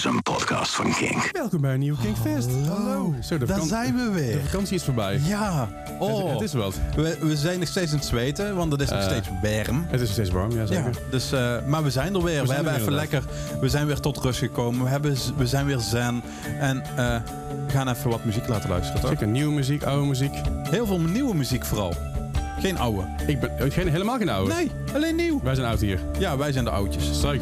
is een podcast van Kink. Welkom bij een nieuwe Kinkfest. Hallo. Zo, de Daar vakan- zijn we De weer. vakantie is voorbij. Ja. Oh. Het, het is wat. we, we zijn nog steeds aan het zweten, want het is nog Eh, steeds warm. Het is nog steeds warm, ja zeker. Ja, dus, eh, maar we zijn er weer. We, zijn hebben er even weer, lekker. We zijn weer tot rust gekomen. We, hebben, z- we zijn weer zen. En eh, we gaan even wat muziek laten luisteren. Toch? Zeker nieuwe muziek, oude muziek. Heel veel nieuwe muziek vooral. Geen oude. Ik ben ik geen, helemaal geen oude. Nee, alleen nieuw. Wij zijn oud hier. Ja, wij zijn de oudjes. Hey.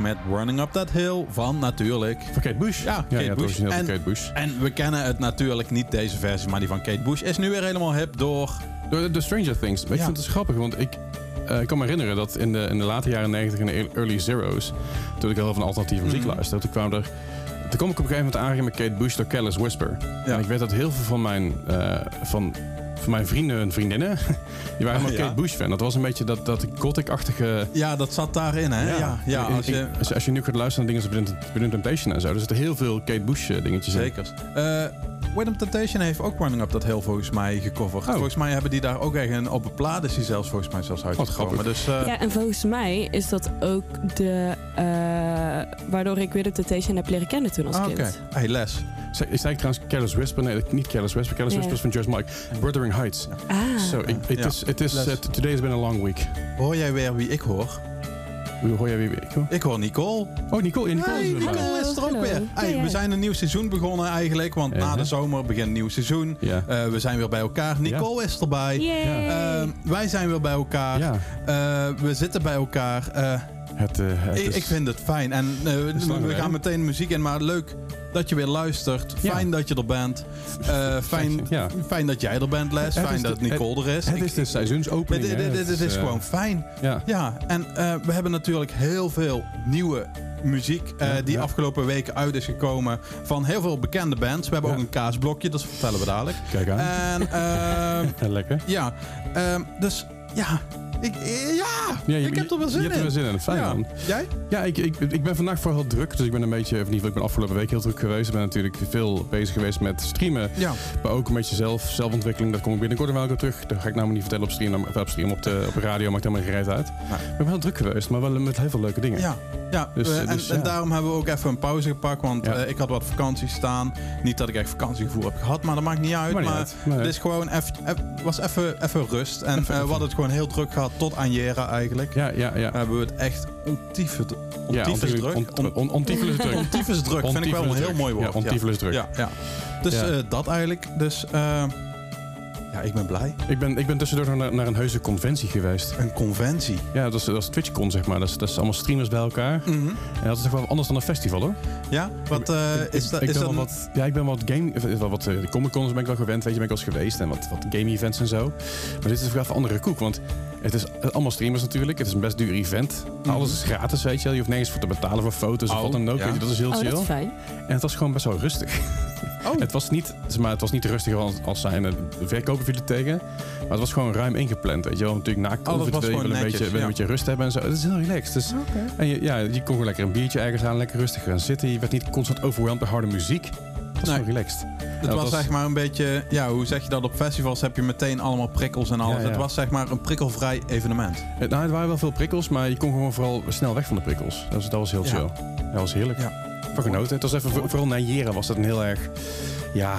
Met Running Up That Hill van natuurlijk. Van Kate Bush. Ja, Kate ja Bush. En- Kate Bush. En we kennen het natuurlijk niet deze versie, maar die van Kate Bush is nu weer helemaal hip door. Door de Stranger Things. Je, Ja. ik vind het grappig, want ik, eh, ik kan me herinneren dat in de, in de late jaren 90 en de early zeros, toen ik heel veel van alternatieve muziek Mhm. luisterde, toen kwamen er toen kwam ik op een gegeven moment aangegeven met Kate Bush door Careless Whisper. Ja. En ik weet dat heel veel van mijn, eh, van, van mijn vrienden en vriendinnen, die waren helemaal ja. Kate Bush fan. Dat was een beetje dat, dat gothic-achtige... Ja, dat zat daarin, hè? Ja, ja, als je... als, als je nu gaat luisteren naar dingen als Bedin Temptation en zo, er zitten heel veel Kate Bush eh, dingetjes in. Zeker. Eh Rhythm Temptation heeft ook Running Up dat heel volgens mij gecoverd. Oh. Volgens mij hebben die daar ook echt een op een plaat is die zelfs volgens mij zelfs uitgekomen. Dus eh, Ja, en volgens mij is dat ook de... eh, waardoor ik Rhythm Temptation heb leren kennen toen als ah, kind. oké. Hey, les. Zei, zei ik trouwens Careless Whisper? Nee, niet Careless Whisper. Careless Ja. Whisper is van Just Mike. Wuthering Heights. Ah. So, it, is, it is, uh, today has been a long week. Hoor jij weer wie ik hoor? Hoe hoor jij weer? Ik hoor- Ik hoor Nicole. Oh, Nicole. Ja, Nicole Hey, is er. Nicole is er ook Hallo. weer. Hey. We zijn een nieuw seizoen begonnen eigenlijk, want na de zomer begint een nieuw seizoen. Ja. Eh, we zijn weer bij elkaar. Nicole is erbij. Ehm, wij zijn weer bij elkaar. ja. Eh, we zitten bij elkaar. Het, eh, het ik, is- ik vind het fijn. En eh, we gaan meteen de muziek in. Maar leuk dat je weer luistert. Ja. Fijn dat je er bent. Eh, fijn, Ja. fijn dat jij er bent, Les. Het Fijn dat de- Nicole er is. Het Ik- is de seizoensopening. Dit, Het is gewoon fijn. Ja. Ja, en we hebben natuurlijk heel veel nieuwe muziek die ja. afgelopen weken uit is gekomen van heel veel bekende bands. We hebben Ja. ook een kaasblokje, dat vertellen we dadelijk. Kijk aan. En lekker. ja, ehm, dus ja, ik, eh, ja, Ja, je- ik heb er wel zin je in. hebt er wel zin in. Fijn ja. man. Jij? Ja, ik, ik, ik ben vandaag vooral heel druk. Dus ik ben een beetje, of geval, ik ben afgelopen week heel druk geweest. Ik ben natuurlijk veel bezig geweest met streamen. Ja. Maar ook een beetje zelf, zelfontwikkeling. Dat kom ik binnenkort wel weer terug. Dat ga ik namelijk niet vertellen op stream. Op, stream, op, de, op de radio maakt helemaal geen reet uit. Maar ik ben wel druk geweest, maar wel met heel veel leuke dingen. Ja, ja. Dus, eh, eh, en, dus, en daarom hebben we ook even een pauze gepakt. Want ik had wat vakantie staan. Niet dat ik echt vakantiegevoel heb gehad, maar dat maakt niet uit. Maar niet maar uit. Nee. het is gewoon eff- was even even rust. En eh, we hadden het gewoon heel druk gehad tot aan Jera eigenlijk. Ja, ja, ja. We hebben we het echt ontiefes, ja, ontiefes druk. on- Ontiefelijk druk. Ontiefes druk vind ik wel een heel mooi woord. Ja, druk. Ja, ja. Dus Ja. eh, dat eigenlijk. Dus eh, ja, ik ben blij. Ik ben, ik ben tussendoor naar, naar een heuse conventie geweest. Een conventie. Ja, dat is, dat is TwitchCon, zeg maar. Dat is, dat is allemaal streamers bij elkaar. En dat is toch wel anders dan een festival, hoor. Ja, wat eh, Ik- is dat? ik Is ben dat een- wat, ja, ik ben wat game, of, wel wat eh, de Comic Cons ben ik wel gewend, weet je, ben ik wel eens geweest en wat, wat game events en zo. Maar dit is wel even andere koek, want het is allemaal streamers natuurlijk. Het is een best duur event. Alles is gratis, weet je. wel. Je hoeft nergens voor te betalen voor foto's of Oh, wat dan ook. ja. Weet je, dat is heel Oh, chill. dat is fijn. En het was gewoon best wel rustig. Oh. Het was niet, zeg maar, het was niet rustiger als, als zijn de verkoper viel tegen. Maar het was gewoon ruim ingepland, weet je wel. Natuurlijk na Alles COVID was wil je wel een netjes, beetje, wel een ja. beetje rust hebben en zo. Het is heel relaxed. Dus, En je, ja, je kon gewoon lekker een biertje ergens aan, lekker rustig gaan zitten. Je werd niet constant overweldigd door harde muziek. Het was Nee. gewoon relaxed. Het Ja, was zeg maar een beetje, ja, hoe zeg je dat op festivals heb je meteen allemaal prikkels en alles. Ja, ja. Het was zeg maar een prikkelvrij evenement. Het, nou, er waren wel veel prikkels, maar je kon gewoon vooral snel weg van de prikkels. Dat was, dat was heel Ja. chill. Dat was heerlijk. Van genoten. Het was even, voor- vooral na jaren was dat een heel erg, ja,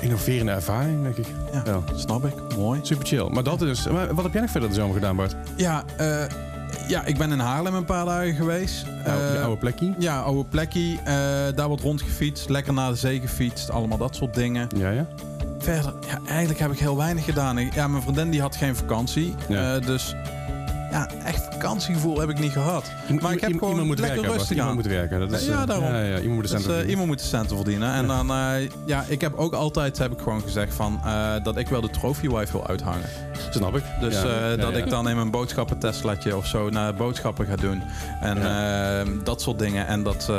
innoverende ervaring, denk ik. Ja, Ja. snap ik. Mooi. Super chill. Maar dat is, maar wat heb jij nog verder de zomer gedaan, Bart? Ja, eh, ja, ik ben in Haarlem een paar dagen geweest. Nou, Eh, je oude plekje? Ja, oude plekje. eh, daar wordt rondgefietst. Lekker naar de zee gefietst. Allemaal dat soort dingen. Ja, ja. Verder, ja, eigenlijk heb ik heel weinig gedaan. Ja, mijn vriendin die had geen vakantie. Ja. eh, dus ja, vakantiegevoel heb ik niet gehad. Maar ik heb gewoon iemand moet lekker werken, rustig Iemand moet werken. Dat is, Ja, eh, daarom. Ja, ja, iemand moet de Dus, centen verdienen. iemand moet de centen verdienen. En dan, eh, ja, ik heb ook altijd heb ik gewoon gezegd van, dat ik wel de trophy wife wil uithangen. Snap ik. Dus dat ik dan in mijn boodschappen Teslaatje of zo naar boodschappen ga doen. En dat soort dingen. En dat,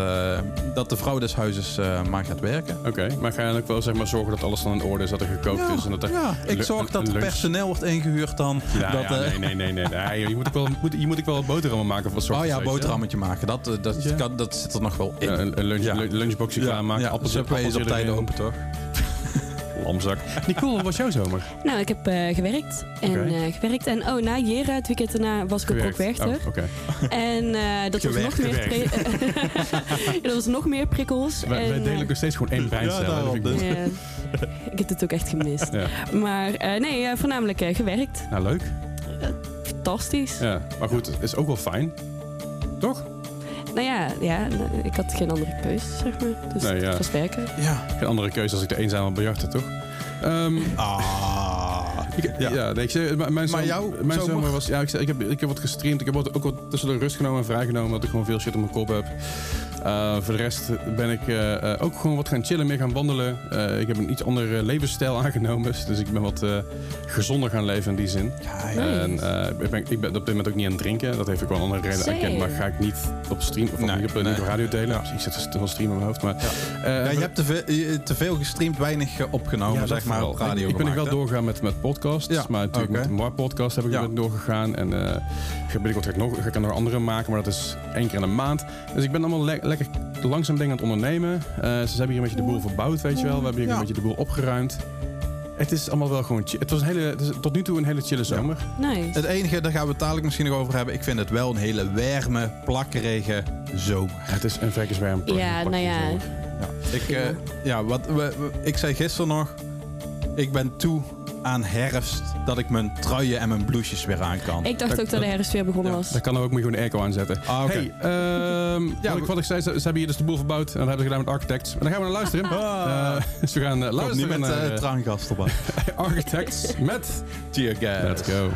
dat de vrouw des huizes maar gaat werken. Oké, maar ga je dan ook wel zeg maar, zorgen dat alles dan in orde is, dat er gekookt is en dat er... ja, ik zorg dat het personeel wordt ingehuurd dan. Ja, dat, nee, nee, nee, nee. nee. Je moet ook wel, moet, je moet ook wel wat boterhammen maken voor soort Oh ja, boterhammetje maken. Dat, eh, dat, Ja. kan, dat zit er nog wel in. Ja, een, een lunch, Ja. lu- lunchboxje klaarmaken, ja, Subway is op tijd open, toch? Lamzak. Nicole, wat was jouw zomer? Nou, ik heb eh, gewerkt. En eh, gewerkt. En oh, na Jera, het weekend daarna, was ik ook werkster. Oh, oké. En eh, dat was nog meer... dat was nog meer prikkels. Wij, wij en, delen eh, nog steeds gewoon één vind ik dus. ik heb het ook echt gemist. Ja. Maar eh, nee, voornamelijk eh, gewerkt. Nou, leuk. Fantastisch. Ja. Maar goed, het is ook wel fijn. Toch? Nou ja, ja, ik had geen andere keuze, zeg maar. Dus Nee, het ja. was werken. Ja. Geen andere keuze als ik de eenzame bejachte, toch? Ehm, Ah. ik, ja. Ja. nee, ik mijn, zomer, mijn zomer? zomer was... Ja, ik, ik, heb, ik heb wat gestreamd. Ik heb wat, ook wat tussen de rust genomen en vrijgenomen. Dat ik gewoon veel shit op mijn kop heb. Eh, voor de rest ben ik eh, eh, ook gewoon wat gaan chillen, meer gaan wandelen. Eh, ik heb een iets andere levensstijl aangenomen. Dus ik ben wat eh, gezonder gaan leven in die zin. Ja, Nice. En eh, ik, ben, ik ben op dit moment ook niet aan het drinken. Dat heeft ook wel een andere reden erkend. Maar ga ik niet op stream of Nee, niet op, niet nee. op radio delen. Ja. Ik zit te veel stream in mijn hoofd. Maar, eh, Ja, je hebt te veel, je- te veel gestreamd, weinig opgenomen, Ja, zeg maar, op radio Ik ben nog wel hè? doorgegaan met, met podcasts. Ja, Maar natuurlijk met de Mar podcast heb ik Ja. ben doorgegaan. En eh binnenkort ga ik, nog, ga ik er nog andere maken. Maar dat is één keer in een maand. Dus ik ben allemaal le- lekker langzaam dingen aan het ondernemen. Eh, ze hebben hier een beetje de boel verbouwd, weet je wel. We hebben hier Ja. een beetje de boel opgeruimd. Het is allemaal wel gewoon chill. Het was een hele, het is tot nu toe een hele chille zomer. Nice. Het enige, daar gaan we het dadelijk misschien nog over hebben. Ik vind het wel een hele warme, plakkerige zomer. Het is een Vegas warm. Ja, nou ja. Ja, ik, eh, ja wat, we, we- ik zei gisteren nog, ik ben toe aan herfst dat ik mijn truien en mijn blouses weer aan kan. Ik dacht Dat- ook dat de herfst weer begonnen Ja, was. Daar kan ook, moet je gewoon airco aanzetten. Ah, oké. Hey, ehm, Ja, wat, ik, wat ik zei, ze, ze hebben hier dus de boel verbouwd. En dat hebben ze gedaan met Architects. En dan gaan we naar luisteren. Ah. Eh, dus we gaan eh, Kom niet luisteren met uh, eh, traangast erbij. Architects met Tear gas. Let's Go.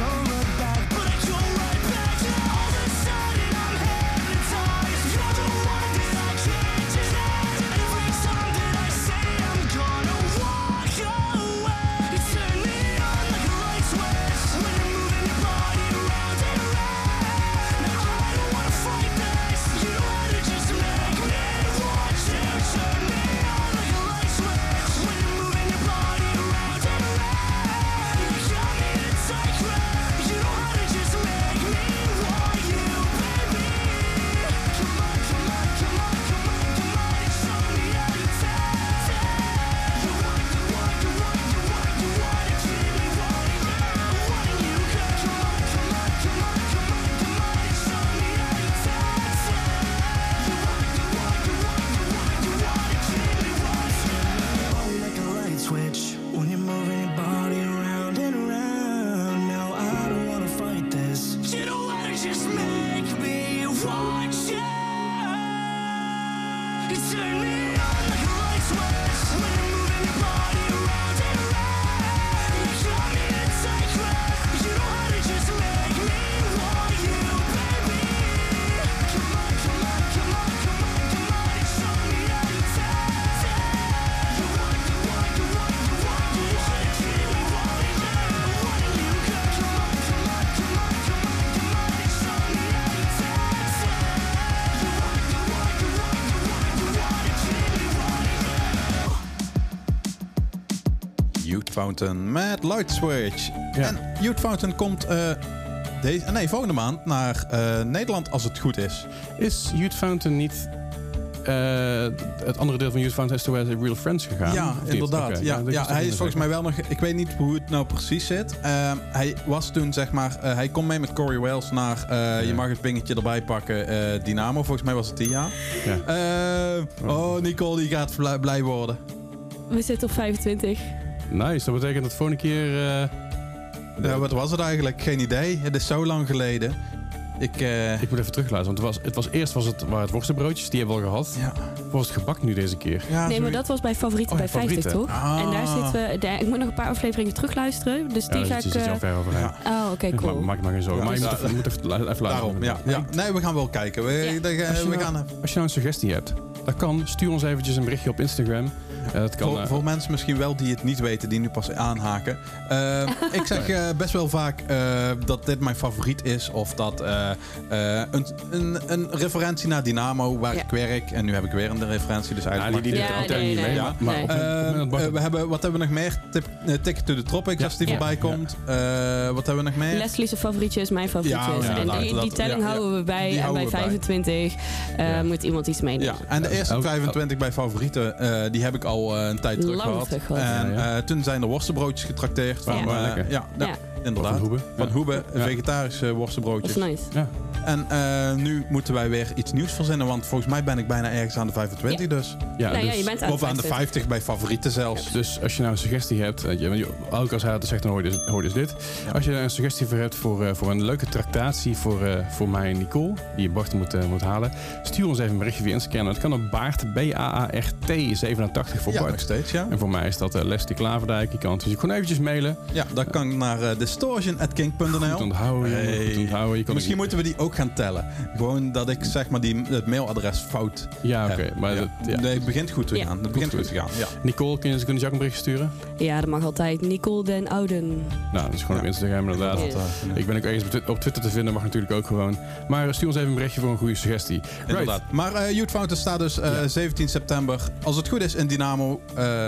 I Fountain met Light Switch. Ja. En Youth Fountain komt eh, deze, nee, volgende maand naar eh, Nederland als het goed is. Is Youth Fountain niet... eh, het andere deel van Youth Fountain is to Where the Real Friends gegaan? ja, inderdaad. Ja, hij is volgens mij wel nog... Ik weet niet hoe het nou precies zit. Ehm, hij was toen, zeg maar... eh, hij komt mee met Corey Wells naar... eh, Je mag het bingetje erbij pakken. eh, Dynamo, volgens mij was het die jaar. Ja. Eh, oh, Nicole, die gaat blij- blij worden. We zitten op 25. Nice, dat betekent dat volgende keer... eh, Ja, wat was het eigenlijk? Geen idee. Het is zo lang geleden. Ik... eh, ik moet even terugluisteren, want het was, het was eerst was het, waren het worstenbroodjes, die hebben we al gehad. ja. Was het gebak nu deze keer? ja, Nee, maar dat was bij favorieten Oh, bij ja, 50, favorieten. toch? Ah. En daar zitten we... daar- ik moet nog een paar afleveringen terugluisteren. Dus die ja, ga daar ik... zit je eh, al ver overheen. Ja. Oh, oké, Ik cool. Maak, maak je maar geen zorgen. Ja, maar je dus moet even, je moet even, even luisteren. Daarom, ja. ja. Nee, we gaan wel kijken. We, Ja. de- Als je we nou- gaan... Als je nou een suggestie hebt, dat kan. Stuur ons eventjes een berichtje op Instagram. Dat kan, Voor, voor mensen misschien wel die het niet weten, die nu pas aanhaken. Eh, ik zeg eh, best wel vaak eh, dat dit mijn favoriet is. Of dat eh, eh, een, een, een referentie naar Dynamo, waar Ja. ik werk. En nu heb ik weer een referentie, dus ja, eigenlijk... die, die Ja, doet er niet mee. nee. Maar, we hebben, wat hebben we nog meer? Tip, Ticket to the Tropics, Ja. als die Ja. voorbij komt. Eh, wat hebben we nog meer? Leslie's favorietje is mijn favorietje. Ja, ja, en die, die telling ja, ja. houden we bij. En bij we bij. 25 eh, Ja. moet iemand iets meenemen. Ja, en de Ja, eerste ook- 25 bij favorieten, eh, die heb ik al eh, een tijd terug Lang gehad. terug gehad. En Ja, ja. eh, toen zijn er worstenbroodjes getrakteerd. Van, Ja. eh, Lekker. ja, ja, Ja. inderdaad. Van Hoebe. Van Ja. Hoebe, Ja. vegetarische Dat worstenbroodjes. is nice. Ja. En eh, nu moeten wij weer iets nieuws verzinnen, want volgens mij ben ik bijna ergens aan de 25 dus. Ja, ja, dus, je bent aan Of aan de 50. 50 bij favorieten zelfs. dus als je nou een suggestie hebt, elke als hij dat zegt, dan hoor je dus, hoor je dus dit. Ja. Als je een suggestie voor hebt voor, eh, voor een leuke tractatie voor, eh, voor mij en Nicole, die je Bart moet, moet halen, stuur ons even een berichtje via Instagram. Dat kan op Baart, B-A-A-R-T87 voor Ja, nog steeds, ja. En voor mij is dat uh, Leslie Klaverdijk. Je kan het dus gewoon eventjes mailen. Ja, dat kan naar uh, Goed distortion.king.nl. onthouden, jongen, Hey. goed onthouden. Je kan Misschien ook- moeten we die ook gaan tellen. Gewoon dat ik zeg maar die, het mailadres fout Ja, oké. heb. maar Ja. dat- ja. Nee, het begint goed te Ja. gaan. Het begint Goed, goed, te gaan, ja. Nicole, kun je, kun je Jack een berichtje sturen? Ja, dat mag altijd. Nicole den Ouden. Nou, dat is gewoon Ja. op Instagram inderdaad. Eh, Ik ben ook ergens op Twi- op Twitter te vinden, mag natuurlijk ook gewoon. Maar stuur ons even een berichtje voor een goede suggestie. Inderdaad. Maar eh Youth Fountain staat dus eh, Ja. 17 september, als het goed is, in Dynamo. Eh,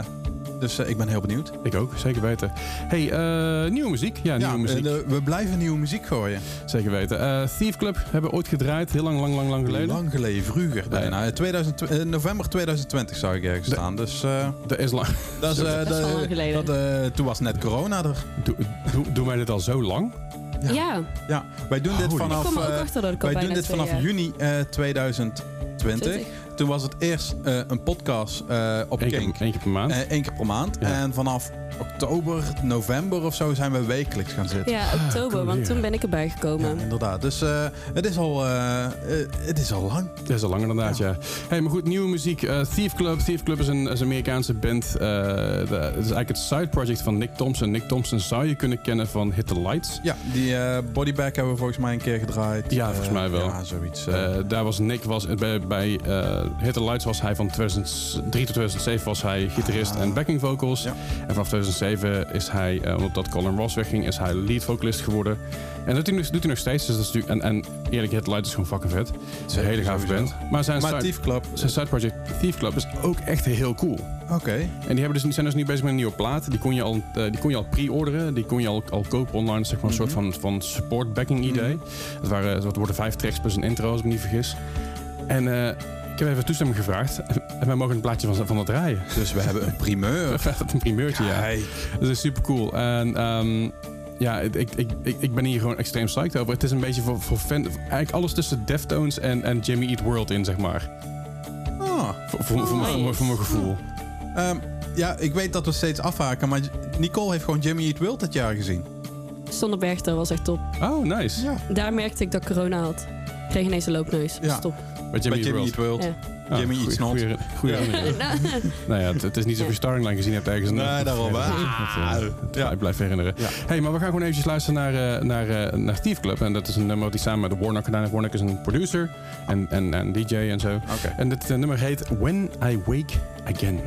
Dus eh, ik ben heel benieuwd. Ik ook, zeker weten. hey, eh, nieuwe muziek. Ja, nieuwe Ja, muziek. de- we blijven nieuwe muziek gooien. Zeker weten. Eh, Thief Club hebben we ooit gedraaid. Heel lang, lang, lang, lang geleden. Lang geleden, vroeger bijna. Eh, 2000, eh, november 2020 zou ik ergens De- staan. Dus eh, Dat is lang. dat is, eh, Dat is lang geleden. dat, eh, toen was net corona er. Doe, doe, doen wij dit al zo lang? Ja. Ja, Ja, wij doen dit vanaf, wij doen dit vanaf jaar- juni eh, 2020. 20. Toen was het eerst eh, een podcast eh, op Eén Kink. keer, per maand. Eén keer per maand. En vanaf oktober, november of zo zijn we wekelijks gaan zitten. Ja, oktober, want ja. toen ben ik erbij gekomen. Ja, inderdaad. Dus eh, het, is al, eh, eh, het is al lang. Dat is al lang inderdaad, ja. Hey, maar goed, nieuwe muziek. Thief Club. Thief Club is een, is een Amerikaanse band. Eh, de- het is eigenlijk het side project van Nick Thompson. Nick Thompson zou je kunnen kennen van Hit the Lights. Ja, die eh bodybag hebben we volgens mij een keer gedraaid. Ja, volgens mij wel. Ja, zoiets. daar was Nick, was, bij, bij eh, Hit the Lights was hij van 2003 tot 2007 was hij gitarist Ah. en backing vocals. Ja. En vanaf 2007 is hij, eh, omdat Colin Ross wegging, is hij lead vocalist geworden. En dat doet hij, nog- doet hij nog steeds. Dus dat is natuurlijk, en, en eerlijk, Hit the Lights is gewoon fucking vet. Het is een hele gave band. Maar zijn, maar side, Thief Club. zijn side project Thief Club is ook echt heel cool. Oké. En die, hebben dus, die zijn dus nu bezig met een nieuwe plaat. Die kon je al, eh, die kon je al pre-orderen. Die kon je al, al kopen online. Zeg maar een soort van, van support backing idee. Het, waren, het worden vijf tracks plus een intro, als ik me niet vergis. En eh, heb even toestemming gevraagd. En wij mogen een plaatje van, van dat draaien. Dus we hebben een primeur. een primeurtje, ja. Kijk. Dat is super cool. En ehm, ja, ik, ik, ik, ik ben hier gewoon extreem psyched over. Het is een beetje voor, voor fan, eigenlijk alles tussen Deftones en, en Jimmy Eat World in, zeg maar. Ah. Voor, voor, voor, mijn- voor, mijn- voor mijn gevoel. Ehm, ja, ik weet dat we steeds afhaken, maar Nicole heeft gewoon Jimmy Eat World dit jaar gezien. Zonder Bergter was echt top. Oh, nice. Ja. Daar merkte ik dat ik corona had. Ik kreeg ineens een loopneus. Ja. Stop. Bij Jimmy, Jimmy Eat World. Ja. Jimmy Eat goeie- Snot. goeie- goeie nou ja, het, het is niet zo je Starring Line gezien hebt ergens. Nee, daarom, hè? Dat, eh, Ja. Ik blijf herinneren. Ja. Hey, maar we gaan gewoon eventjes luisteren naar, eh, naar, eh, naar Thief Club. En dat is een nummer dat hij samen met Warnock gedaan heeft. Warnock is een producer en, en, en DJ en zo. Oké. En dit nummer heet When I Wake Again.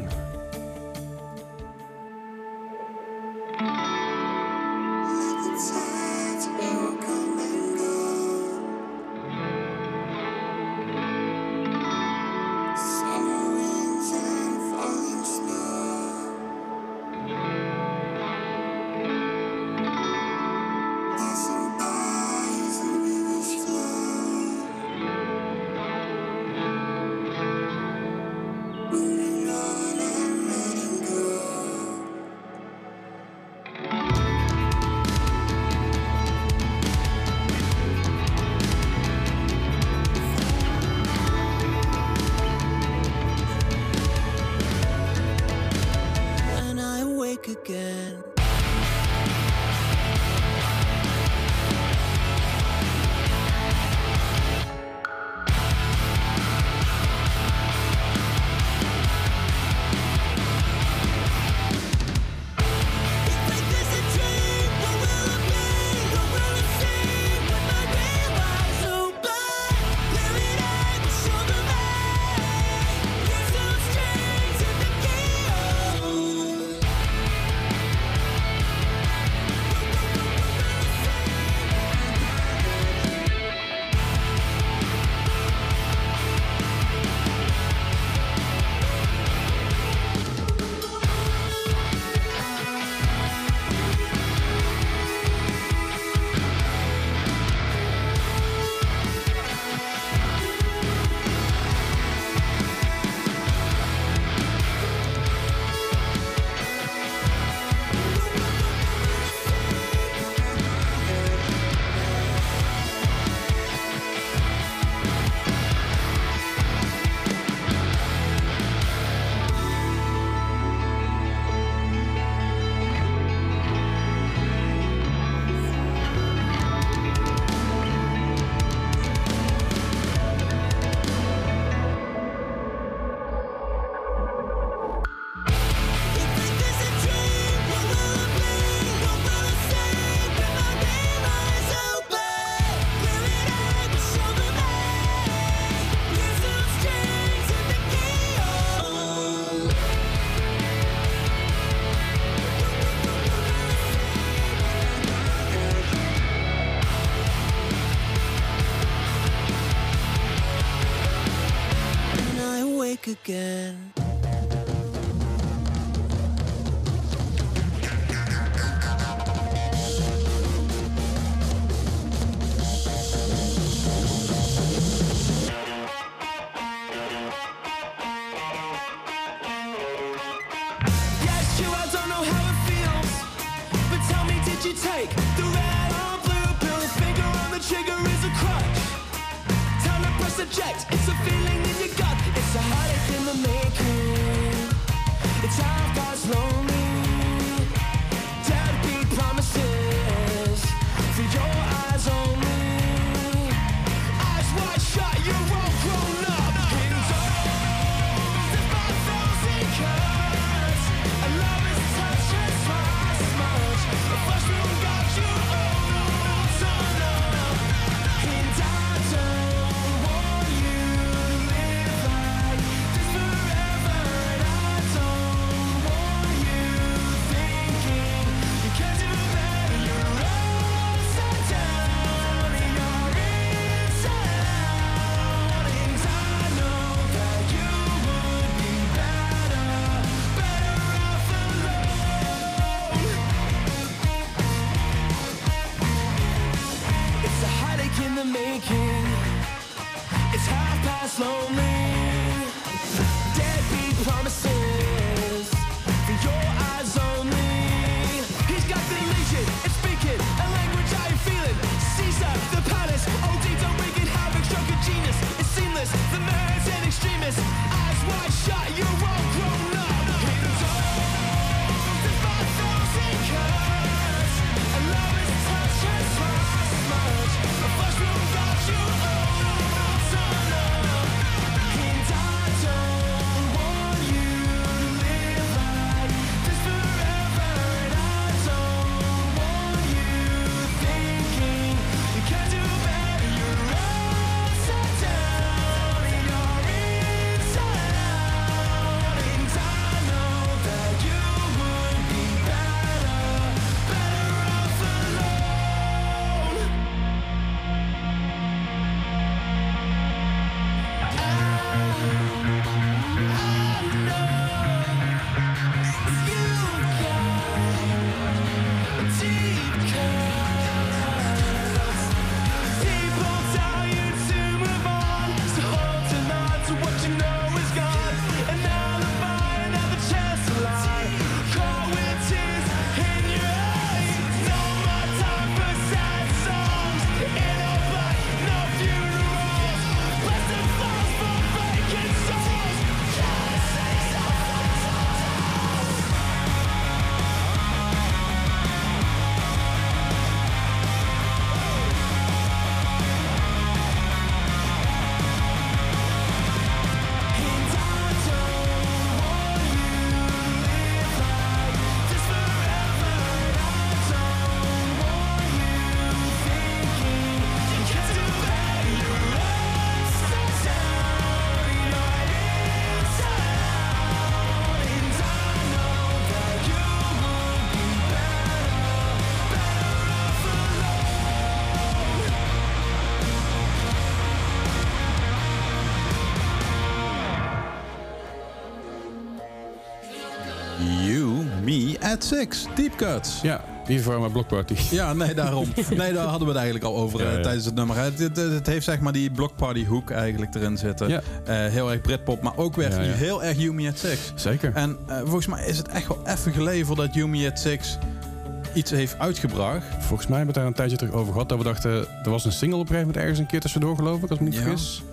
Six. Deep Cuts. Ja, die voor mijn blockparty. Ja, nee, daarom. Nee, daar hadden we het eigenlijk al over Ja, eh, tijdens het nummer. Het, het, het heeft zeg maar die blockparty hoek eigenlijk erin zitten. Ja. Eh, heel erg Britpop, maar ook weer heel erg You Me at Six. Zeker. En eh, volgens mij is het echt wel even geleden voordat You Me at Six iets heeft uitgebracht. Volgens mij hebben we het daar een tijdje terug over gehad. Dat we dachten, er was een single op een gegeven moment ergens een keer tussendoor geloof ik, als ik me niet vergis.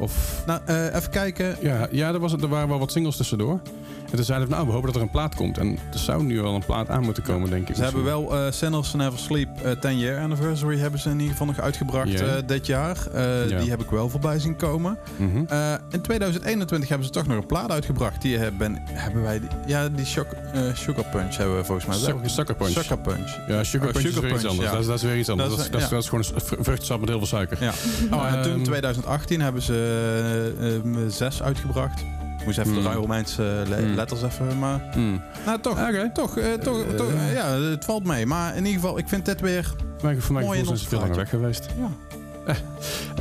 Of Nou, even kijken. ja, ja er, was, er waren wel wat singles tussendoor. En toen zeiden we, nou, we hopen dat er een plaat komt. En er zou nu wel een plaat aan moeten komen, denk ik. Ze hebben wel eh Sinners Never Sleep eh 10 year anniversary hebben ze in ieder geval nog uitgebracht eh, dit jaar. Eh. Die heb ik wel voorbij zien komen. Mhm. Eh, in 2021 hebben ze toch nog een plaat uitgebracht. Die hebben, hebben wij... die- ja, die shock, eh, Sugar Punch hebben we volgens mij. Sucker- Sucker Punch. Sucker Punch. Ja, Sugar Oh, Punch is weer iets Punch, anders. ja. Dat, is, dat is weer iets anders. Dat is- dat is, ja. dat is gewoon een vr- vruchtensap met heel veel suiker. Ja. Oh, en toen Ehm, in 2018 hebben ze eh, eh, zes uitgebracht. Moest even Hmm. de Romeinse le- Hmm. letters even... Maar, Hmm. nou, toch. Oké. Toch, eh, toch, Eh, toch eh, ja, het valt mee. Maar in ieder geval, ik vind dit weer... Maar voor mij Mooi in gevoel zijn ons ze veel langer weg geweest. Ja,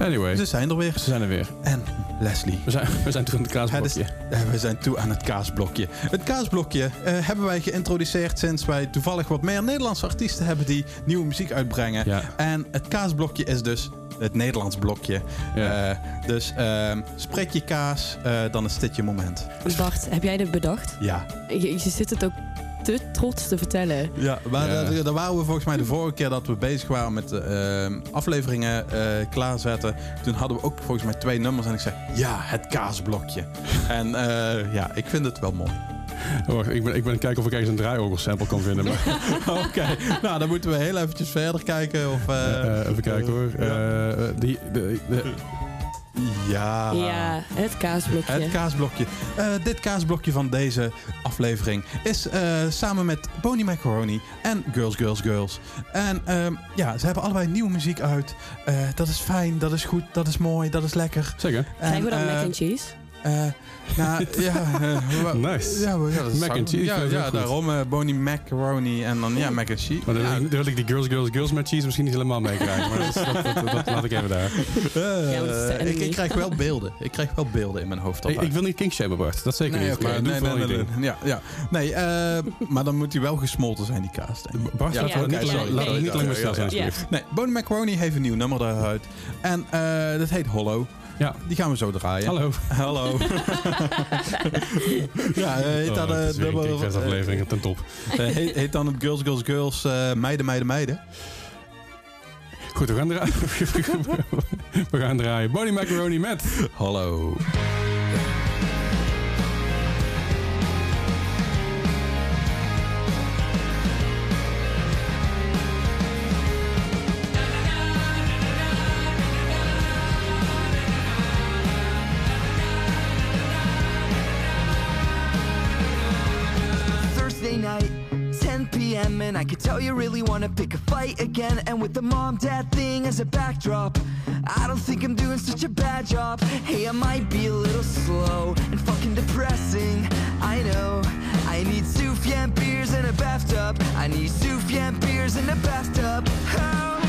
Anyway, ze zijn er weer. ze zijn er weer. En Leslie. We zijn, we zijn toen aan het kaasblokje. Eh, we zijn toe aan het kaasblokje. Het kaasblokje eh, hebben wij geïntroduceerd sinds wij toevallig wat meer Nederlandse artiesten hebben die nieuwe muziek uitbrengen. Ja. En het kaasblokje is dus het Nederlands blokje. Ja. Eh, dus ehm, spreek je kaas, eh, dan is dit je moment. Bart, heb jij dit bedacht? Ja. Je, je zit het ook te trots te vertellen. Ja, maar Ja. Daar, daar waren we volgens mij de vorige keer dat we bezig waren met eh, afleveringen eh, klaarzetten. Toen hadden we ook volgens mij twee nummers en ik zei, ja, het kaasblokje. en eh, ja, ik vind het wel mooi. Oh, wacht, ik ben, ik ben aan het kijken of ik ergens een draaiorgel sample kan vinden. Maar, Oké, nou dan moeten we heel eventjes verder kijken of... eh, eh, even kijken hoor. ja. Eh, die, de, de- ja. Ja, het kaasblokje. Het kaasblokje. Eh, dit kaasblokje van deze aflevering is eh, samen met Boney Macaroni en Girls, Girls, Girls. En ehm, ja, ze hebben allebei nieuwe muziek uit. Eh, dat is fijn, dat is goed, dat is mooi, dat is lekker. zeker. Krijgen we dan En, mac and cheese? Eh, nou, ja. eh, Nice. Ja, ja, dat Mac and cheese, Ja, ja daarom eh Boney Macaroni en dan ja, mac and cheese. Maar dan, Ja, wil ik- dan wil ik die Girls, Girls, Girls met cheese misschien niet helemaal meekrijgen. Maar dat, dat, dat, dat laat ik even daar. eh, ik, krijg wel beelden. Ik krijg wel beelden in mijn hoofd. Ik, ik wil niet kinkshamen, Bart. Dat zeker Nee, niet. Maar nee, nee, nee. Ja, ja. Nee, eh, maar dan moet hij wel gesmolten zijn, die kaas. denk ik. Bart, Ja, laten we niet, niet lang meer ja, stil zijn. Nee, Boney Macaroni heeft een nieuw nummer eruit. En eh, dat heet Hollow. Ja. Die gaan we zo draaien. Hallo. Hallo. ja, eh, heet, Oh, dan, het eh, is weer een nummer- kickfest-aflevering, ten top. eh, heet, heet dan het Girls, Girls, Girls Meiden, Meiden, Meiden. Goed, we gaan draaien. we gaan draaien. Body Macaroni met... Hallo. I could tell you really wanna pick a fight again. And with the mom dad thing as a backdrop, I don't think I'm doing such a bad job. Hey, I might be a little slow and fucking depressing. I know. I need Sufjan beers and a bathtub. I need Sufjan beers and a bathtub. Oh.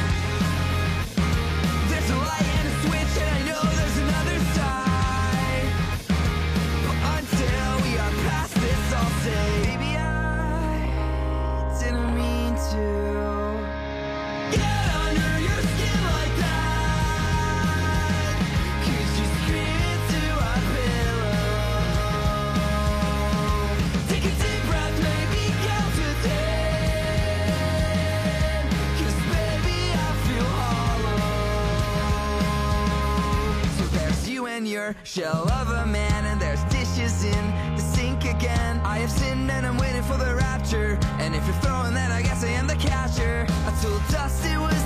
Your shell of a man, and there's dishes in the sink again. I have sinned and I'm waiting for the rapture. And if you're throwing that, I guess I am the catcher. I told Dust it was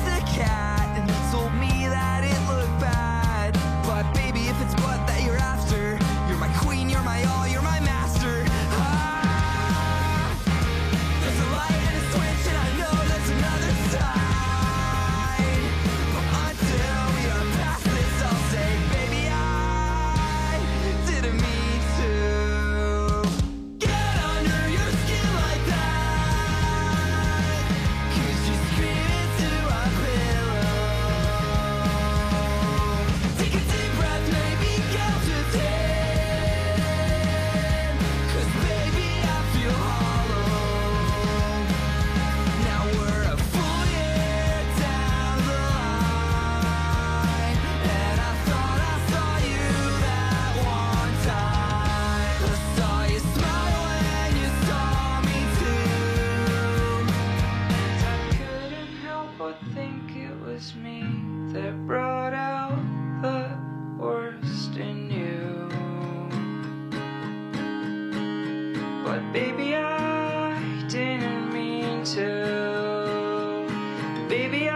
DBS.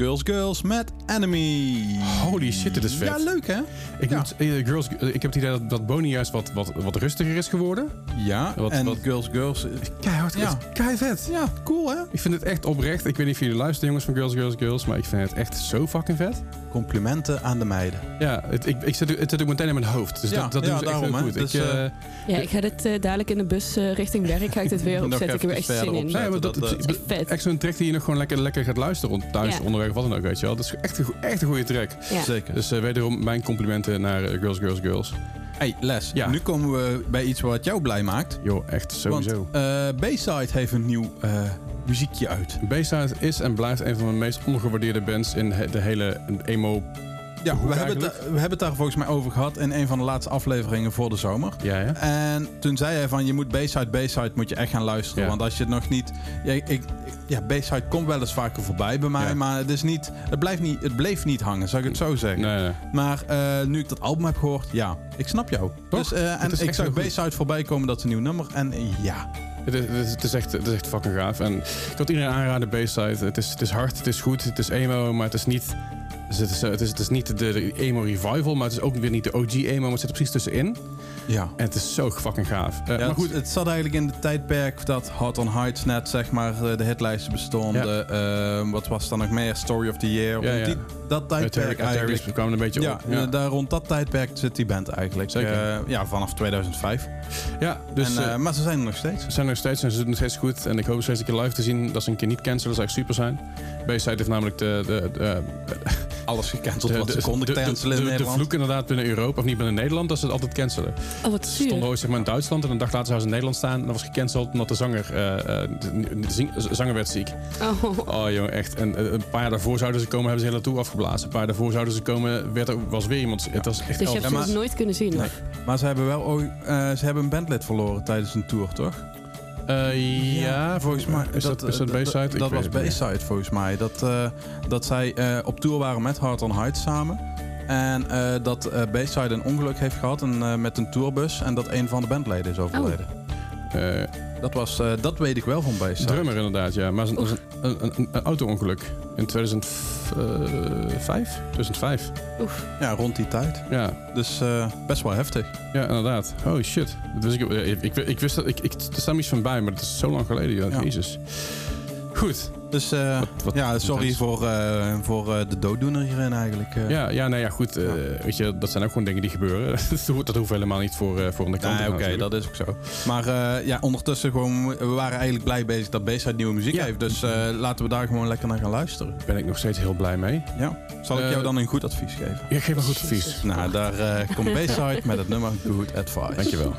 Girls, Girls, met Enemy. Holy shit, dit is vet. Ja, leuk hè? Ik, Ja. moet, eh, girls, eh, ik heb het idee dat, dat Bonnie juist wat, wat, wat rustiger is geworden. Ja, Wat- en wat- Girls, Girls... eh, Keihard, Ja. kei vet. Ja, cool hè? Ik vind het echt oprecht. Ik weet niet of jullie luisteren, jongens van Girls, Girls, Girls. Maar ik vind het echt zo fucking vet. Complimenten aan de meiden. Ja, het, ik, ik zit, het zit ook meteen in mijn hoofd. Dus Ja, dat, dat ja, doen ze echt daarom, hè. goed. Dus, ik, eh, eh, Ja, ik ga dit eh, dadelijk in de bus eh, richting werk. Ga ik dit weer opzetten. Ik heb er echt zin in. nee, maar dat, dat, dat, is echt vet. Echt zo'n track die je nog gewoon lekker, lekker gaat luisteren. rond Thuis, Ja. onderweg, wat dan ook, weet je wel. Dat is echt een, echt een goede track. Ja. Zeker. Dus eh, wederom mijn complimenten naar Girls, Girls, Girls. Hey Les, Ja. nu komen we bij iets wat jou blij maakt. Joh, echt sowieso. Want Bayside heeft een nieuw eh, muziekje uit. Bayside is en blijft een van de meest ongewaardeerde bands in de hele emo... Ja, Hoe we hebben, het, we hebben het daar volgens mij over gehad in een van de laatste afleveringen voor de zomer. Ja, ja. En toen zei hij van, je moet Bayside, Bayside moet je echt gaan luisteren. Ja. Want als je het nog niet... Ja, ik, ja, Bayside komt wel eens vaker voorbij bij mij, Ja. maar het, is niet, het, blijft niet, het bleef niet hangen, zou ik het zo zeggen. Nee, nee. Maar eh, nu ik dat album heb gehoord, ja, ik snap jou. Toch? Dus, eh, en ik zag. Bayside voorbij komen, dat is een nieuw nummer. En ja, Het is, het, is, echt, het is echt fucking gaaf. En ik het iedereen aanraden, Bayside. Het is, het is hard, het is goed, het is emo, maar het is niet... Het is, het is, het is niet de, de emo revival, maar het is ook weer niet de OG emo, maar het zit er precies tussenin. Ja. En het is zo fucking gaaf. Eh, Ja, maar goed, het, het zat eigenlijk in de tijdperk dat Hot on Heights net zeg maar eh, de hitlijsten bestonden. Eh, wat was dan nog meer? Story of the Year. Ja. Die, dat tijdperk eigenlijk. we kwamen een beetje Ja, op. Ja, eh, daar rond dat tijdperk zit die band eigenlijk. Zeker. Ja, vanaf 2005. ja dus en, maar ze zijn er nog steeds. ze zijn nog steeds en ze doen nog steeds goed. En ik hoop steeds een keer live te zien dat ze een keer niet cancelen. Dat zou echt super zijn. Bayside heeft namelijk de, de, de, Alles gecanceld wat de, ze konden de, de, cancelen in de- de Nederland. vloek inderdaad binnen Europa, of niet binnen Nederland, dat ze het altijd cancelen. Oh, wat zuur. stonden ooit zeg maar, in Duitsland en een dag later zou ze in Nederland staan. En dat was gecanceld omdat de zanger, eh, eh, de, de zing- de zanger werd ziek. Oh. Oh jongen, echt. En eh, een paar jaar daarvoor zouden ze komen, hebben ze hele toe afgeblazen. Een paar jaar daarvoor zouden ze komen, werd er, was weer iemand. Het was echt Dus je hebt ze nog nooit kunnen zien? Nee. of? Maar ze hebben wel ooit, eh, ze hebben een bandlid verloren tijdens een tour, toch? Eh, ja, volgens mij. Is dat, is dat eh, Bayside? Dat, was. Bayside volgens mij. Dat, eh, dat zij eh, op tour waren met Hard on Heights samen. En eh, dat eh Bayside een ongeluk heeft gehad en, eh, met een tourbus. En dat een van de bandleden is overleden. Eh, Dat, was, eh, dat weet ik wel van Bayside. drummer inderdaad, ja. Maar het was een, een, een, een, auto-ongeluk in 2005? 2005, Oef. Ja, rond die tijd. ja. Dus eh, best wel heftig. Ja, inderdaad. Oh shit. Dus ik, ik, ik, ik wist dat, ik, ik, er staat iets van bij, maar dat is zo lang geleden. Ja. Jezus. Goed. Dus eh, wat- ja, sorry wat- voor, eh, voor eh, de dooddoener hierin eigenlijk. eh. Ja, ja, nee, ja, goed. eh, weet je, dat zijn ook gewoon dingen die gebeuren. dat hoeft- helemaal niet voor, voor aan de kant Nee, te oké, dat is ook zo. Maar eh, ja, ondertussen gewoon, we waren eigenlijk blij bezig dat Bayside nieuwe muziek Ja. heeft. Dus eh, laten we daar gewoon lekker naar gaan luisteren. ben ik nog steeds heel blij mee. Ja. Zal ik jou dan een goed advies geven? Ja, geef me goed advies. Nou, daar komt Bayside met het nummer Good Advice. Dankjewel.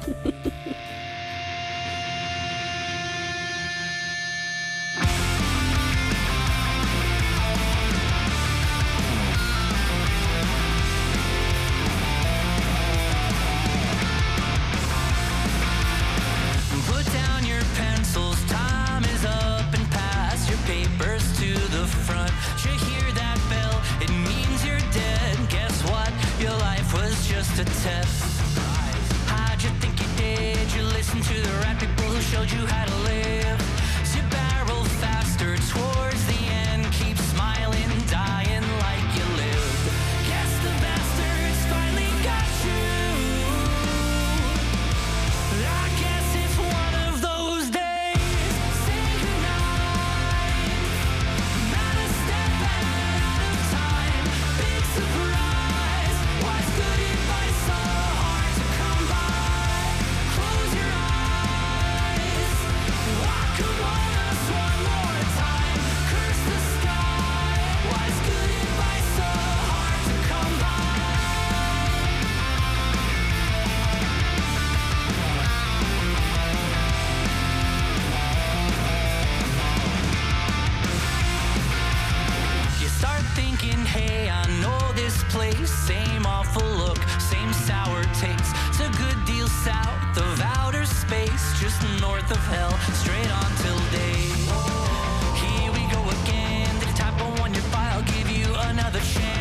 Place. Same awful look, same sour taste. It's a good deal south of outer space, just north of hell, straight on till day. Here we go again. You type one your file? Give you another chance.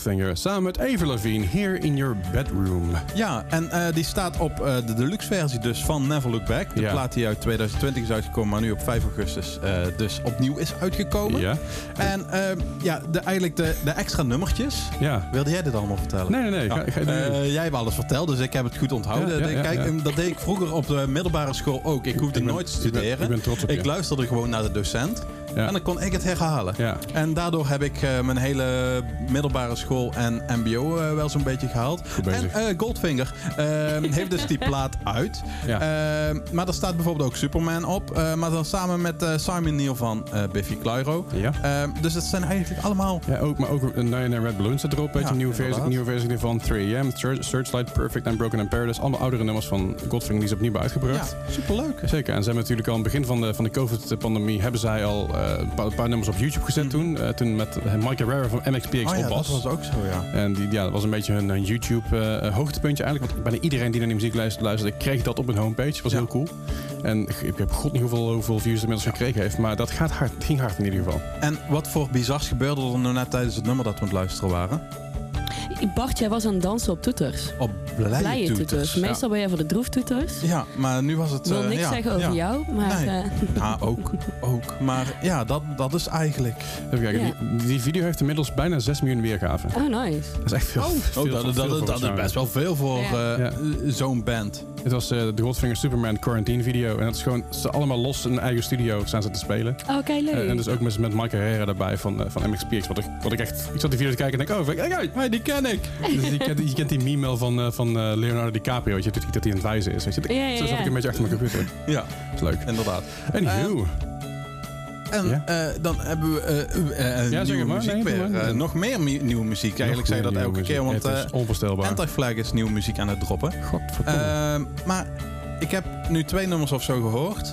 Goldfinger samen met Avril Lavigne, Here in Your Bedroom. Ja, en eh, die staat op eh, de deluxe versie dus van Never Look Back. De Ja. plaat die uit 2020 is uitgekomen, maar nu op 5 augustus eh, dus opnieuw is uitgekomen. Ja. En ja, de, eigenlijk de, de extra nummertjes. Ja. Wilde jij dit allemaal vertellen? Nee, nee, nee. Ga, ga, jij hebt alles verteld, dus ik heb het goed onthouden. Ja, ja, ja, Kijk, dat deed ik vroeger op de middelbare school ook. Ik hoefde Ik ben- nooit te ik ben- studeren. ik ben trots op Ik luisterde gewoon naar de docent. En dan kon ik het herhalen. Ja. En daardoor heb ik eh, mijn hele middelbare school en mbo eh, wel zo'n beetje gehaald. En eh, Goldfinger eh, heeft dus die plaat uit. Ja. Eh, maar er staat bijvoorbeeld ook Superman op. maar dan samen met Simon Neil van Biffy Clyro. Ja. Eh, dus het zijn eigenlijk allemaal... Ja, ook, maar ook Nine Red Balloon staat erop. Weet je, Ja, een nieuwe versie, nieuwe versie van 3AM, Search- Searchlight, Perfect and Broken and Paradise. Allemaal oudere nummers van Godfinger die ze opnieuw hebben uitgebracht. Ja, superleuk. Zeker. En ze hebben natuurlijk al aan het begin van de, van de COVID-pandemie... hebben zij al een, paar, een paar nummers op YouTube gezet toen. Eh, toen met eh, Mike Herrera van MXPX Oh op ja, dat was ook zo, ja. En die, ja, dat was een beetje hun, hun YouTube-hoogtepuntje eigenlijk. Want bijna iedereen die naar die muziek luisterde, luisterde kreeg dat op hun homepage. Dat was Ja. heel cool. En ik, heb god niet hoeveel, hoeveel views het inmiddels gekregen heeft. Maar dat gaat hard, ging hard in ieder geval. En wat voor bizars gebeurde er nou net tijdens het nummer dat we aan het luisteren waren? Bart, jij was aan het dansen op toeters. Op blije, Blije toeters. toeters. Meestal ben jij voor de droeftoeters. Ja, maar nu was het... Ik wil eh, niks ja, zeggen over ja. jou, maar... Nee. eh, Ja, ook. ook. Maar ja, dat, dat is eigenlijk... Even kijken, Ja. die, die video heeft inmiddels bijna 6 miljoen weergaven. oh, nice. Dat is echt veel. veel Oh, dat, veel dat, is best wel veel voor Ja. eh, Ja. zo'n band. Het was eh, de Goldfinger Superman Quarantine video. En dat is gewoon ze allemaal los in een eigen studio staan ze te spelen. Oké, leuk. Eh, en dus ook met, met Mike Herrera erbij van, van MXPX. Wat ik, wat ik echt... Ik zat die video te kijken en denk, oh, kijk uit, hey, die ken ik. dus je, kent, je kent die meme wel van, van Leonardo DiCaprio. Weet je, dat hij aan het wijzen is. Weet je. Ja, ja, Zo zat ja. ik een beetje achter mijn computer. Ja, Dat is leuk. inderdaad. Anywho. En Ja? eh, dan hebben we eh, eh, eh, Ja, zeg nieuwe maar. muziek Nee, weer. maar. Nog meer mu- nieuwe muziek. Eigenlijk zei je dat elke keer, want het eh is onvoorstelbaar. Anti-Flag is nieuwe muziek aan het droppen. Godverdomme. Ehm, maar ik heb nu twee nummers of zo gehoord.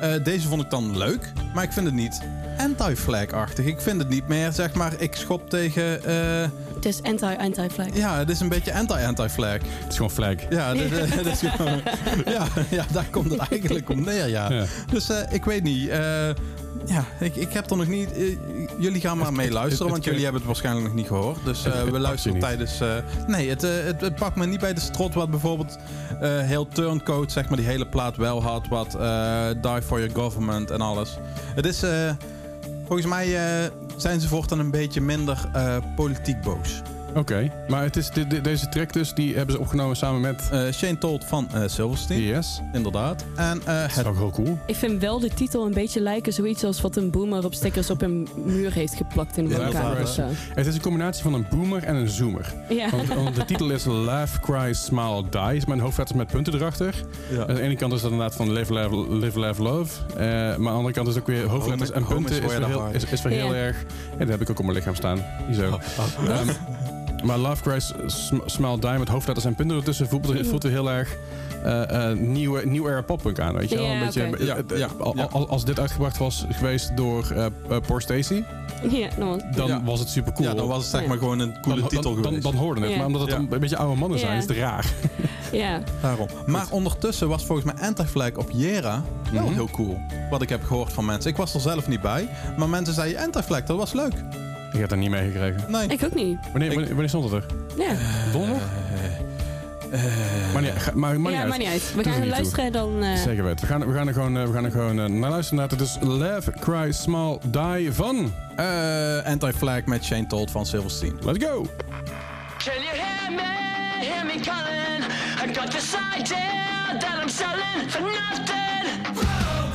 Eh, deze vond ik dan leuk, maar ik vind het niet anti-flag-achtig. Ik vind het niet meer, zeg maar, ik schop tegen... eh, Het is anti-anti-flag. ja, het is een beetje anti-anti-flag. het is gewoon flag. Ja, dit, dit is gewoon- ja, ja, daar komt het eigenlijk om neer, ja. Ja. Dus eh, ik weet niet. Ja, ik, ik heb er nog niet... eh, jullie gaan maar Het- mee het- luisteren, het- want jullie hebben het waarschijnlijk nog niet gehoord. Dus eh, we luisteren tijdens... eh, nee, het, het, het pakt me niet bij de strot wat bijvoorbeeld heel Turncoat, zeg maar, die hele plaat wel had. Wat Die for Your Government en alles. Het is... volgens mij zijn ze voortaan een beetje minder politiek boos. Oké, maar het is de, de- deze track dus, die hebben ze opgenomen samen met Eh, Shane Told van eh, Silverstein, ES. inderdaad. En eh, Dat is het ook heel cool. Ik vind wel de titel een beetje lijken zoiets als wat een boomer op stickers op een muur heeft geplakt in de Ja, is-. Het is een combinatie van een boomer en een zoomer. Ja. Want, want de titel is Laugh, Cry, Smile, Die. Een hoofdletters met punten erachter. ja. Aan de ene kant is dat inderdaad van Live, Laugh, live, laugh Love. Eh, maar aan de andere kant is het ook weer hoofdletters en is punten. Is, the heel, is, is heel Ja. erg... Ja, dat heb ik ook op mijn lichaam staan. Zo. Ehm, Maar Love Cries, Sm- Smile Die met hoofdletters en punten ertussen voelt, voelt er heel erg eh, eh, nieuwe, nieuw era poppunk aan. Weet je wel? Ja, een beetje. Ja, ja, al- ja. al- Als dit uitgebracht was geweest door eh eh, Poor Stacy, Ja, dan dan Ja. was het super cool. Ja, dan was het zeg Ja. maar gewoon een coole dan, titel dan, dan, geweest. dan hoorde het. Ja. Maar omdat het Ja. dan een beetje oude mannen zijn, Ja. is het raar. Ja. Daarom. Maar ondertussen was volgens mij Anti-Flag op Jera wel Mhm. heel cool. Wat ik heb gehoord van mensen. Ik was er zelf niet bij. Maar mensen zeiden Anti-Flag, dat was leuk. Ik heb dat niet meegekregen. Nee. Ik ook niet. Wanneer, wanneer, wanneer stond het er? Ja, Donderdag? Eh, Maar niet, maar, maar ja niet uit. niet uit. We Doet er gaan toe. luisteren dan... eh, Zeker weten. We gaan, we gaan er gewoon, eh, we gaan er gewoon eh, naar luisteren. Het is Laugh, Cry, Smile, Die van... eh, Anti-Flag met Shane Told van Silverstein. Let's go! Can you hear me? Hear me calling? I got this idea that I'm selling for nothing. Can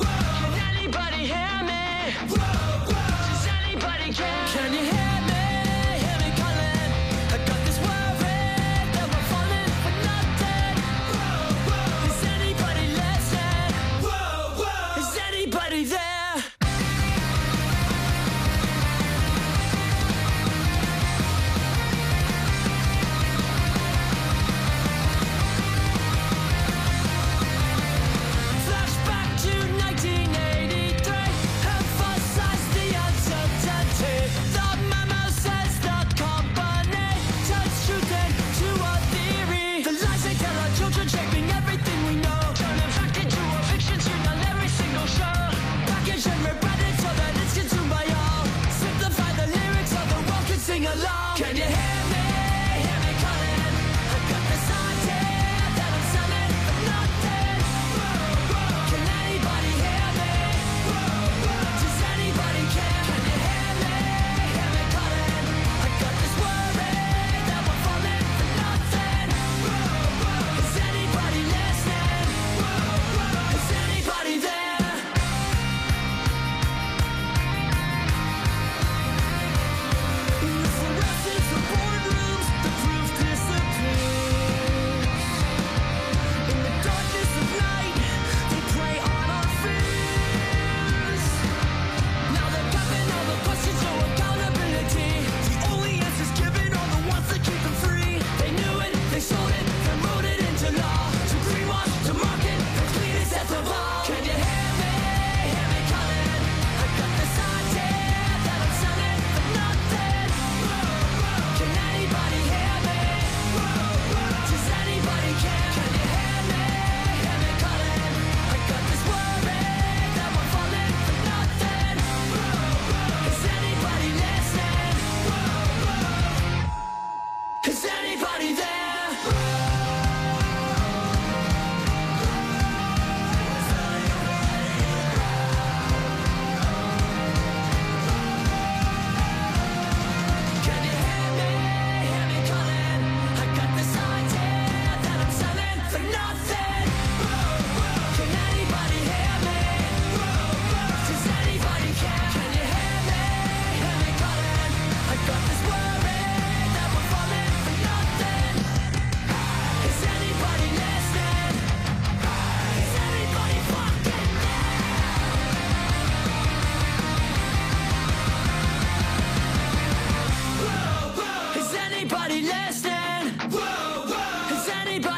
along. Can you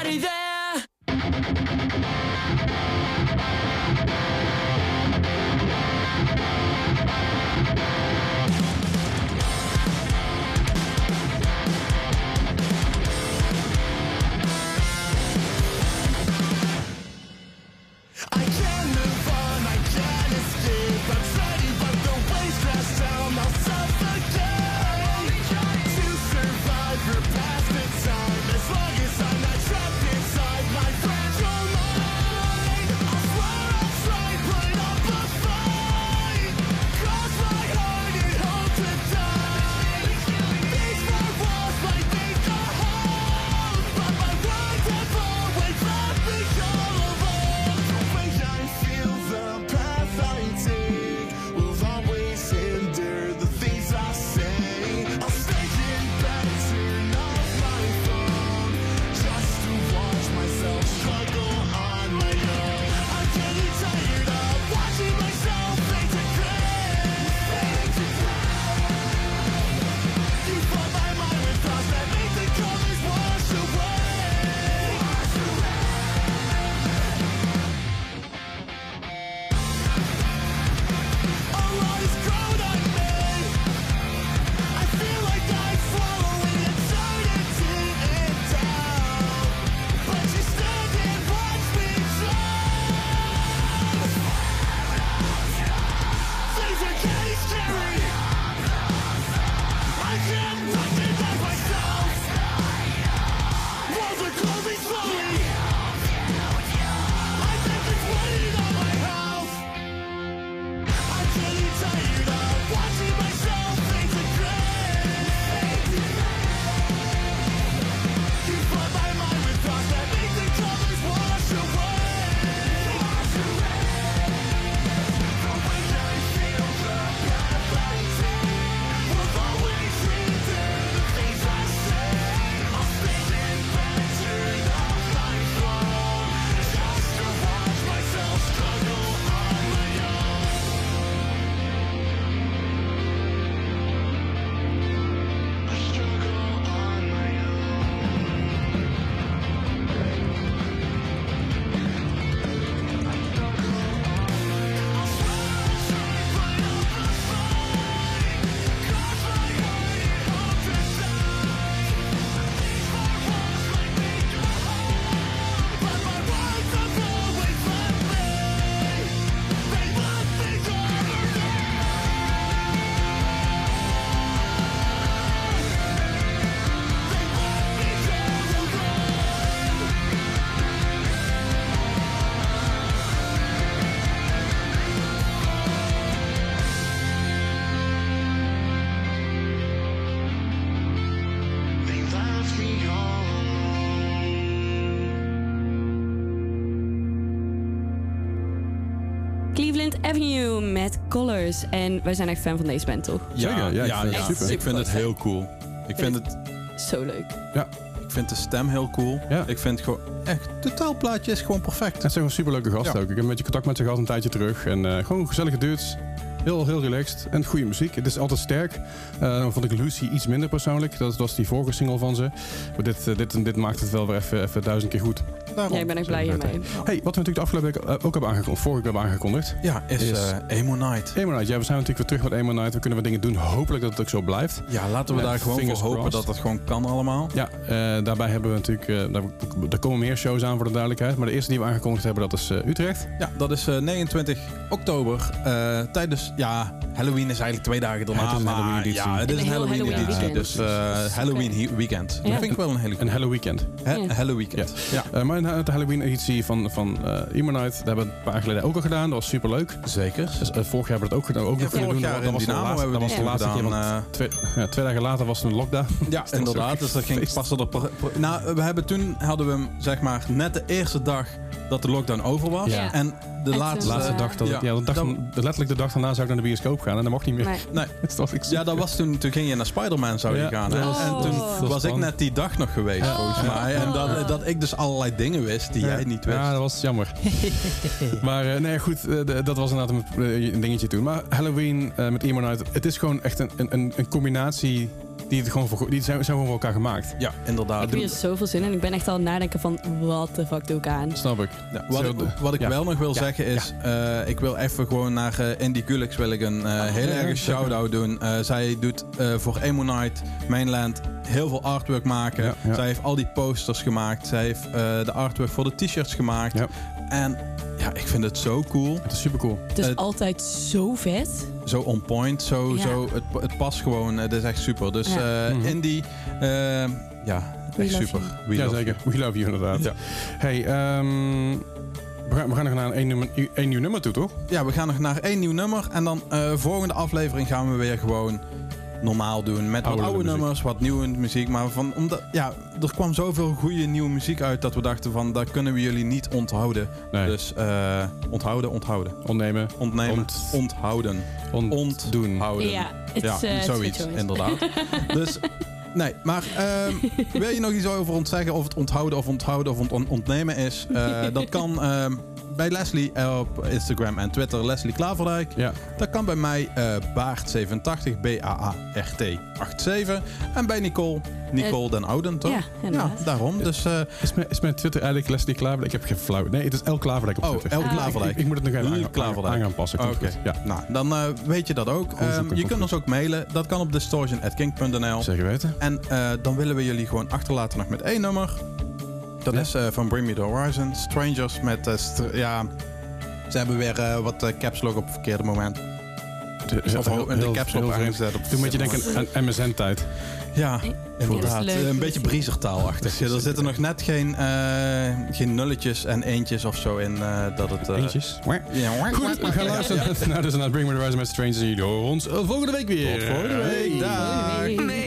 Daddy, there. Colors. En wij zijn echt fan van deze band, toch? Ja, ja, ja, ik vind ja, het super. Ik vind het heel cool. Ik vind, het, Zo leuk. ik vind de stem heel cool. Ja. Ik vind gewoon echt, het totaalplaatje is gewoon perfect. Het zijn gewoon superleuke gasten Ja. ook. Ik heb een beetje contact met ze gehad een tijdje terug. En eh, gewoon gezellige dudes. Heel, heel relaxed. En goede muziek. Het is altijd sterk. Eh, dan vond ik Lucy iets minder persoonlijk. Dat was die vorige single van ze. Maar dit, eh, dit, dit maakt het wel weer even, even duizend keer goed. Daarom. Ja, ik ben echt blij hiermee. Hey, wat we natuurlijk de afgelopen week eh, ook hebben aangekondigd. Vorige week hebben aangekondigd. Ja, is, Is- eh, Emo Night. Emo Night. Ja, we zijn natuurlijk weer terug met Emo Night. We kunnen wat dingen doen. Hopelijk dat het ook zo blijft. Ja, laten we daar gewoon voor hopen crossed. dat het gewoon kan allemaal. Ja, eh, daarbij hebben we natuurlijk... eh, daar, er komen meer shows aan voor de duidelijkheid. Maar de eerste die we aangekondigd hebben, dat is eh, Utrecht. Ja, dat is eh, 29 oktober. eh, tijdens, ja, Halloween is eigenlijk twee dagen daarna. Ja, het is een maar Halloween-editie. Ja, het is Een een Halloween, Halloween editie. weekend. Dus eh, Halloween weekend. Dat Ja. vind ik wel een hele Een Hello Weekend. Hè? Ja. Halloween weekend. Ja. Eh, maar in de Halloween-editie van, van eh Emo Night, dat hebben we een paar jaar geleden ook al gedaan. Dat was super leuk. zeker. Dus, eh, vorig jaar hebben we dat ook gedaan. Ook Ja, nog kunnen doen. jaar Dat in was de Dynamo laatste, dat was de die laatste keer. want eh, twee, ja, twee dagen later was er een lockdown. Ja, inderdaad. Dus dat ging pas pro- Nou, we hebben toen hadden we hem zeg maar net de eerste dag dat de lockdown over was. Ja. En de laatste. Laatste dag, dat, ja. ja. de dag Dan- letterlijk de dag daarna zou ik naar de bioscoop gaan en dat mocht niet meer. Nee. Nee, dat ja, dat was toen. Toen ging je naar Spider-Man zou je Ja, gaan. en toen was- ik net die dag nog geweest, volgens mij. En dat, dat ik dus allerlei dingen wist die jij niet wist. Ja, dat was jammer. maar eh, nee, goed, eh, dat was inderdaad een, eh, een dingetje toen. Maar Halloween eh, met Emo Night, het is gewoon echt een, een, een combinatie die, het gewoon voor, die zijn, zijn gewoon voor elkaar gemaakt. Ja, inderdaad. Ik heb hier zoveel zin in. Ik ben echt al aan het nadenken van, wat de fuck doe ik aan? Snap ik. Ja, wat, Zo ik, wat ik ja. wel nog wil Ja, zeggen is, eh, ik wil even gewoon naar eh, Andy Gulix wil ik een eh, hele ja, erge ja, shout-out doen. Eh, zij doet eh, voor Emo Night Mainland heel veel artwork maken. Ja, ja. Zij heeft al die posters gemaakt. Zij heeft eh, de artwork voor de t-shirts gemaakt. Ja. En ja, ik vind het zo cool. Het is super cool. Het is altijd zo vet. Zo on point. Zo, Ja. zo, het, het past gewoon. Het is echt super. Dus Ja. eh, Mhm. Indy, eh, ja, We echt super. you. We ja, love zeker. you. We love you inderdaad. Ja. Hey, ehm, we, gaan, we gaan nog naar één, nummer, één nieuw nummer toe, toch? Ja, we gaan nog naar één nieuw nummer. En dan eh volgende aflevering gaan we weer gewoon normaal doen. Met wat Oude muziek. nummers, wat nieuwe muziek. Maar van, omdat, ja, er kwam zoveel goede nieuwe muziek uit dat we dachten van, dat kunnen we jullie niet onthouden. Nee. Dus eh, onthouden, onthouden. Ontnemen. Ontnemen, Ont- onthouden. Ont- Ontdoen. Houden. Ja, het Ja, is eh, zoiets, inderdaad. dus, nee, maar ehm, wil je nog iets over ons zeggen? Of het onthouden of onthouden of ont- on- ontnemen is? Eh, dat kan ehm, bij Leslie eh, op Instagram en Twitter, Leslie Klaverdijk. Ja. Dat kan bij mij eh, Baart87, B-A-A-R-T 87. En bij Nicole, Nicole den Ouden, toch? Ja, inderdaad. daarom. Dus, eh, Is mijn, is mijn Twitter eigenlijk Leslie Klaverdijk? Ik heb geen flauw. Nee, het is L Klaverdijk op oh, Twitter. El Ah, Klaverdijk. Ik, ik moet het nog even aan, aan, Klaverdijk. aan gaan passen. Oké. Ja, nou, dan eh, weet je dat ook. Ehm, je kunt ons ook mailen. Dat kan op distortion.king.nl. zeker weten. En eh, dan willen we jullie gewoon achterlaten nog met één nummer. Dat Ja. is eh, van Bring Me The Horizon. Strangers met... eh, str- ja, ze hebben weer eh, wat caps lock op het verkeerde moment. Of ho- de caps lock aangezet op Toen moet je denken aan MSN-tijd. Ja, Ja, inderdaad. een beetje briezertaalachtig. Ja, er zitten nog net geen, eh, geen nulletjes en eentjes of zo in. eh, dat het, eh, Eentjes. Ja, Goed, we gaan luisteren naar, dus naar Bring Me The Horizon met Strangers. En jullie horen ons volgende week weer. Tot volgende week. Hey. Dag.